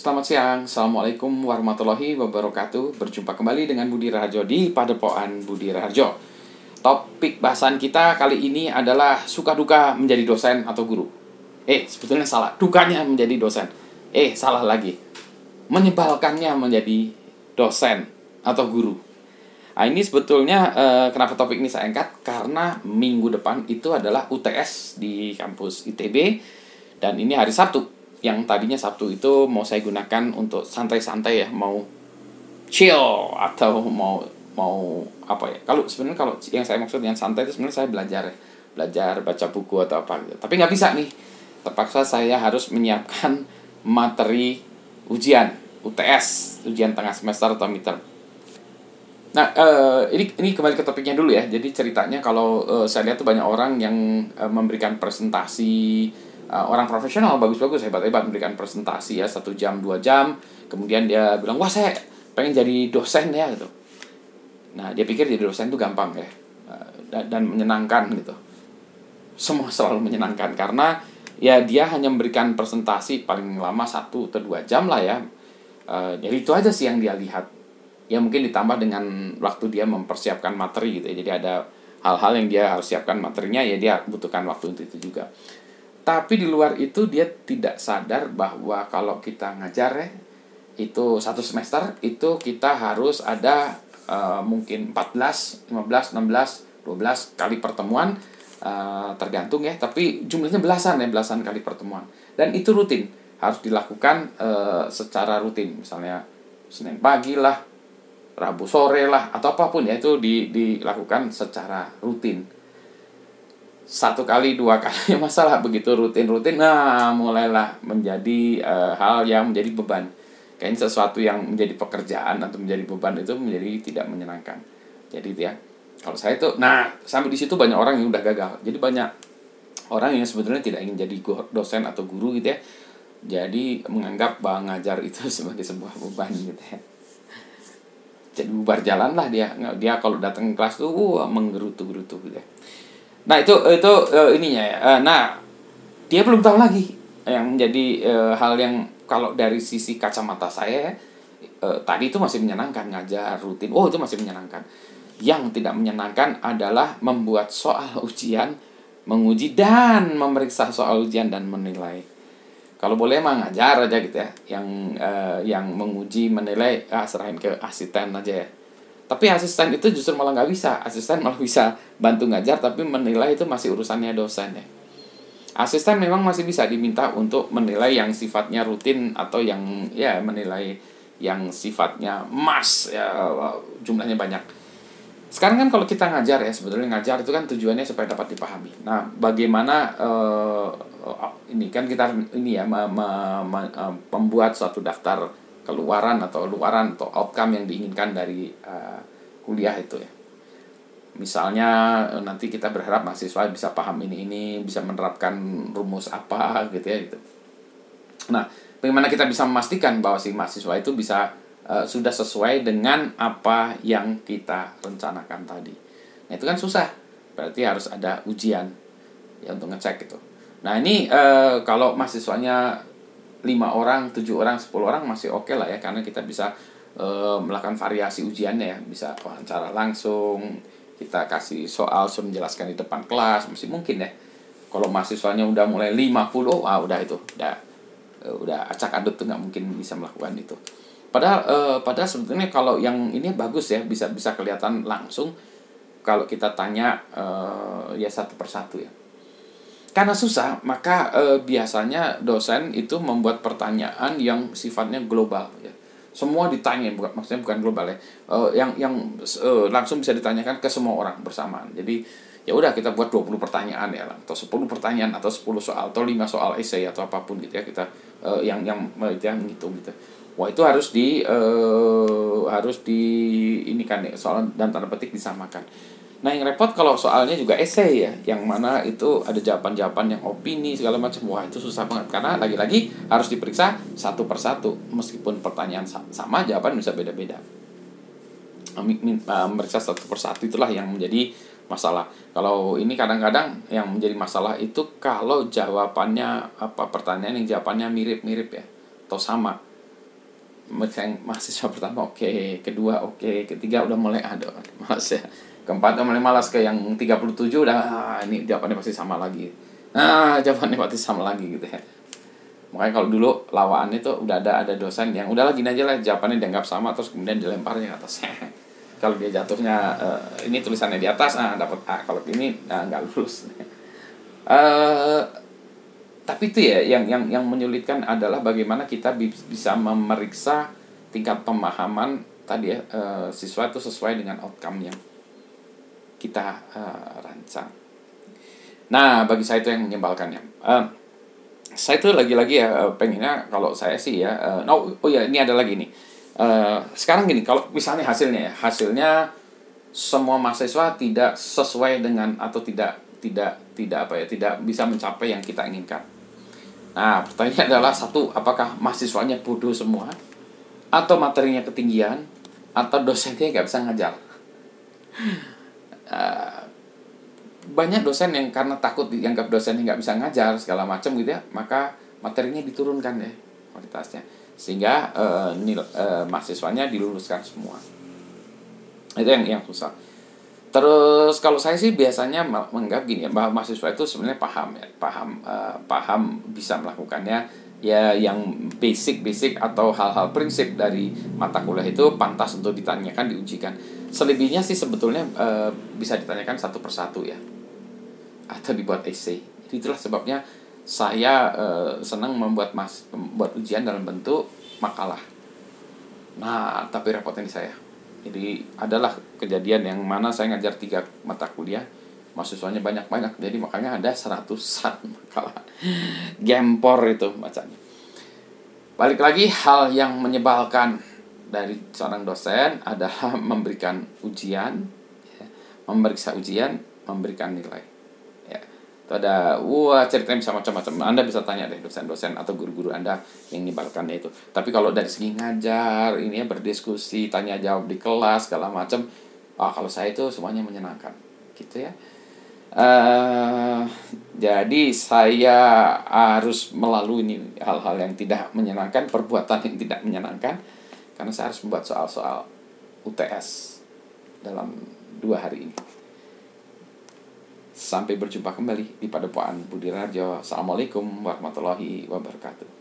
Selamat siang, Assalamualaikum warahmatullahi wabarakatuh. Berjumpa kembali dengan Budi Raharjo di Padepokan Budi Raharjo. Topik bahasan kita kali ini adalah suka duka menjadi dosen atau guru? Eh, sebetulnya salah, dukanya menjadi dosen. Eh, salah lagi. Menyebalkannya menjadi dosen atau guru. Nah ini sebetulnya eh, kenapa topik ini saya angkat? Karena minggu depan itu adalah UTS di kampus ITB Dan ini hari Sabtu yang tadinya Sabtu itu mau saya gunakan untuk santai-santai ya mau chill atau mau mau apa ya. Kalau sebenarnya kalau yang saya maksud yang santai itu sebenarnya saya belajar ya. Belajar baca buku atau apa. Gitu tapi nggak bisa nih. Terpaksa saya harus menyiapkan materi ujian UTS ujian tengah semester atau midterm. Nah, uh, ini ini kembali ke topiknya dulu ya. Jadi ceritanya kalau uh, saya lihat tuh banyak orang yang uh, memberikan presentasi uh, orang profesional bagus-bagus hebat-hebat memberikan presentasi ya satu jam dua jam. Kemudian dia bilang wah saya pengen jadi dosen ya gitu. Nah dia pikir jadi dosen itu gampang ya uh, dan, dan menyenangkan gitu. Semua selalu menyenangkan karena ya dia hanya memberikan presentasi paling lama satu atau dua jam lah ya. Uh, jadi itu aja sih yang dia lihat. Ya mungkin ditambah dengan waktu dia mempersiapkan materi gitu ya. Jadi ada hal-hal yang dia harus siapkan materinya ya dia butuhkan waktu untuk itu juga tapi di luar itu dia tidak sadar bahwa kalau kita ngajar ya itu satu semester itu kita harus ada uh, mungkin 14, 15, 16, 12 kali pertemuan uh, tergantung ya. Tapi jumlahnya belasan ya belasan kali pertemuan. Dan itu rutin harus dilakukan uh, secara rutin. Misalnya Senin pagi lah Rabu sore lah atau apa pun ya itu di, dilakukan secara rutin satu kali dua kali masalah begitu rutin-rutin nah mulailah menjadi uh, hal yang menjadi beban. Kayaknya sesuatu yang menjadi pekerjaan atau menjadi beban itu menjadi tidak menyenangkan. Jadi ya. Kalau saya itu nah sampai di situ banyak orang yang udah gagal. Jadi banyak orang yang sebetulnya tidak ingin jadi dosen atau guru gitu ya. Jadi menganggap bahwa ngajar itu sebagai sebuah beban gitu ya. Jadi bubar jalan lah dia. Dia kalau datang ke kelas tuh uh, menggerutu-gerutu gitu ya Nah itu itu uh, ininya ya. Uh, nah dia belum tahu lagi yang menjadi uh, hal yang kalau dari sisi kacamata saya uh, tadi itu masih menyenangkan ngajar rutin. Oh itu masih menyenangkan. Yang tidak menyenangkan adalah membuat soal ujian, menguji dan memeriksa soal ujian dan menilai. Kalau boleh emang ngajar aja gitu ya. Yang uh, yang menguji menilai ah serahin ke asisten aja ya tapi asisten itu justru malah nggak bisa. Asisten malah bisa bantu ngajar tapi menilai itu masih urusannya dosen ya. Asisten memang masih bisa diminta untuk menilai yang sifatnya rutin atau yang ya menilai yang sifatnya mas ya jumlahnya banyak. Sekarang kan kalau kita ngajar ya sebetulnya ngajar itu kan tujuannya supaya dapat dipahami. Nah bagaimana uh, ini kan kita ini ya me, me, me, membuat suatu daftar keluaran atau luaran atau outcome yang diinginkan dari uh, kuliah itu ya. Misalnya eh, nanti kita berharap mahasiswa bisa paham ini ini, bisa menerapkan rumus apa gitu ya gitu. Nah, bagaimana kita bisa memastikan bahwa si mahasiswa itu bisa uh, sudah sesuai dengan apa yang kita rencanakan tadi. Nah, itu kan susah. Berarti harus ada ujian ya untuk ngecek itu. Nah, ini uh, kalau mahasiswanya lima orang tujuh orang sepuluh orang masih oke okay lah ya karena kita bisa e, melakukan variasi ujiannya ya. Bisa wawancara langsung kita kasih soal suruh menjelaskan di depan kelas masih mungkin ya. Kalau mahasiswanya udah mulai 50 ah udah itu udah e, udah acak adut tuh nggak mungkin bisa melakukan itu. Padahal e, padahal sebetulnya kalau yang ini bagus ya bisa bisa kelihatan langsung kalau kita tanya ya satu persatu ya karena susah, maka e, biasanya dosen itu membuat pertanyaan yang sifatnya global ya. Semua ditanya, bukan maksudnya bukan global ya. E, yang yang e, langsung bisa ditanyakan ke semua orang bersamaan. Jadi ya udah kita buat 20 pertanyaan ya atau 10 pertanyaan atau 10 soal atau 5 soal esai atau apa pun gitu ya kita e, yang yang yang ngitung gitu. Wah, itu harus di e, harus di ini kan ya, soal dan tanda petik disamakan. Nah yang repot kalau soalnya juga esai ya, yang mana itu ada jawaban-jawaban yang opini segala macam. Wah itu susah banget karena lagi-lagi harus diperiksa satu persatu meskipun pertanyaan sama jawaban bisa beda-beda. Meriksa satu persatu itulah yang menjadi masalah. Kalau ini kadang-kadang yang menjadi masalah itu kalau jawabannya apa pertanyaan yang jawabannya mirip-mirip ya atau sama. mahasiswa pertama oke okay. kedua oke okay. ketiga udah mulai ada malas ya keempat mulai malas ke yang 37 udah ah, ini jawabannya pasti sama lagi. Nah jawabannya pasti sama lagi gitu ya. Makanya kalau dulu lawan itu udah ada ada dosen yang udah lagi aja lah jawabannya dianggap sama terus kemudian dilemparnya ke atas. Kalau dia jatuhnya uh, ini tulisannya di atas ah dapat A kalau ini nah, nggak lulus. Uh, tapi itu ya yang yang yang menyulitkan adalah bagaimana kita bisa memeriksa tingkat pemahaman tadi ya uh, siswa itu sesuai dengan outcome yang kita uh, rancang. Nah, bagi saya itu yang menyebalkannya. Uh, saya tuh lagi-lagi ya pengennya kalau saya sih ya, uh, no, oh ya ini ada lagi nih. Uh, sekarang gini, kalau misalnya hasilnya ya, hasilnya semua mahasiswa tidak sesuai dengan atau tidak tidak tidak apa ya, tidak bisa mencapai yang kita inginkan Nah, pertanyaannya adalah satu, apakah mahasiswanya bodoh semua? Atau materinya ketinggian? Atau dosennya nggak bisa ngajar? Uh, banyak dosen yang karena takut dianggap dosennya nggak bisa ngajar segala macam gitu ya, maka materinya diturunkan ya kualitasnya sehingga uh, nil, uh, mahasiswanya diluluskan semua. Itu yang yang susah. Terus kalau saya sih biasanya menganggap gini ya bahwa mahasiswa itu sebenarnya paham ya, paham uh, paham bisa melakukannya ya yang basic-basic atau hal-hal prinsip dari mata kuliah itu pantas untuk ditanyakan diujikan. Selebihnya sih sebetulnya uh, bisa ditanyakan satu persatu ya. Atau dibuat essay. Jadi itulah sebabnya saya uh, senang membuat mas membuat ujian dalam bentuk makalah. Nah, tapi repotnya di saya jadi adalah kejadian yang mana saya ngajar tiga mata kuliah mahasiswanya banyak-banyak jadi makanya ada seratusan makalah gempor itu bacanya. Balik lagi hal yang menyebalkan dari seorang dosen adalah memberikan ujian ya, memeriksa ujian memberikan nilai itu ada wah ceritanya bisa macam-macam. Anda bisa tanya deh dosen-dosen atau guru-guru anda yang nibalkannya itu. Tapi kalau dari segi ngajar ini ya berdiskusi tanya jawab di kelas segala macam ah kalau saya itu semuanya menyenangkan gitu ya uh, jadi saya harus melalui ini hal-hal yang tidak menyenangkan perbuatan yang tidak menyenangkan karena saya harus membuat soal-soal UTS dalam dua hari ini Sampai berjumpa kembali di Padepokan Budi Rajo. Assalamualaikum warahmatullahi wabarakatuh.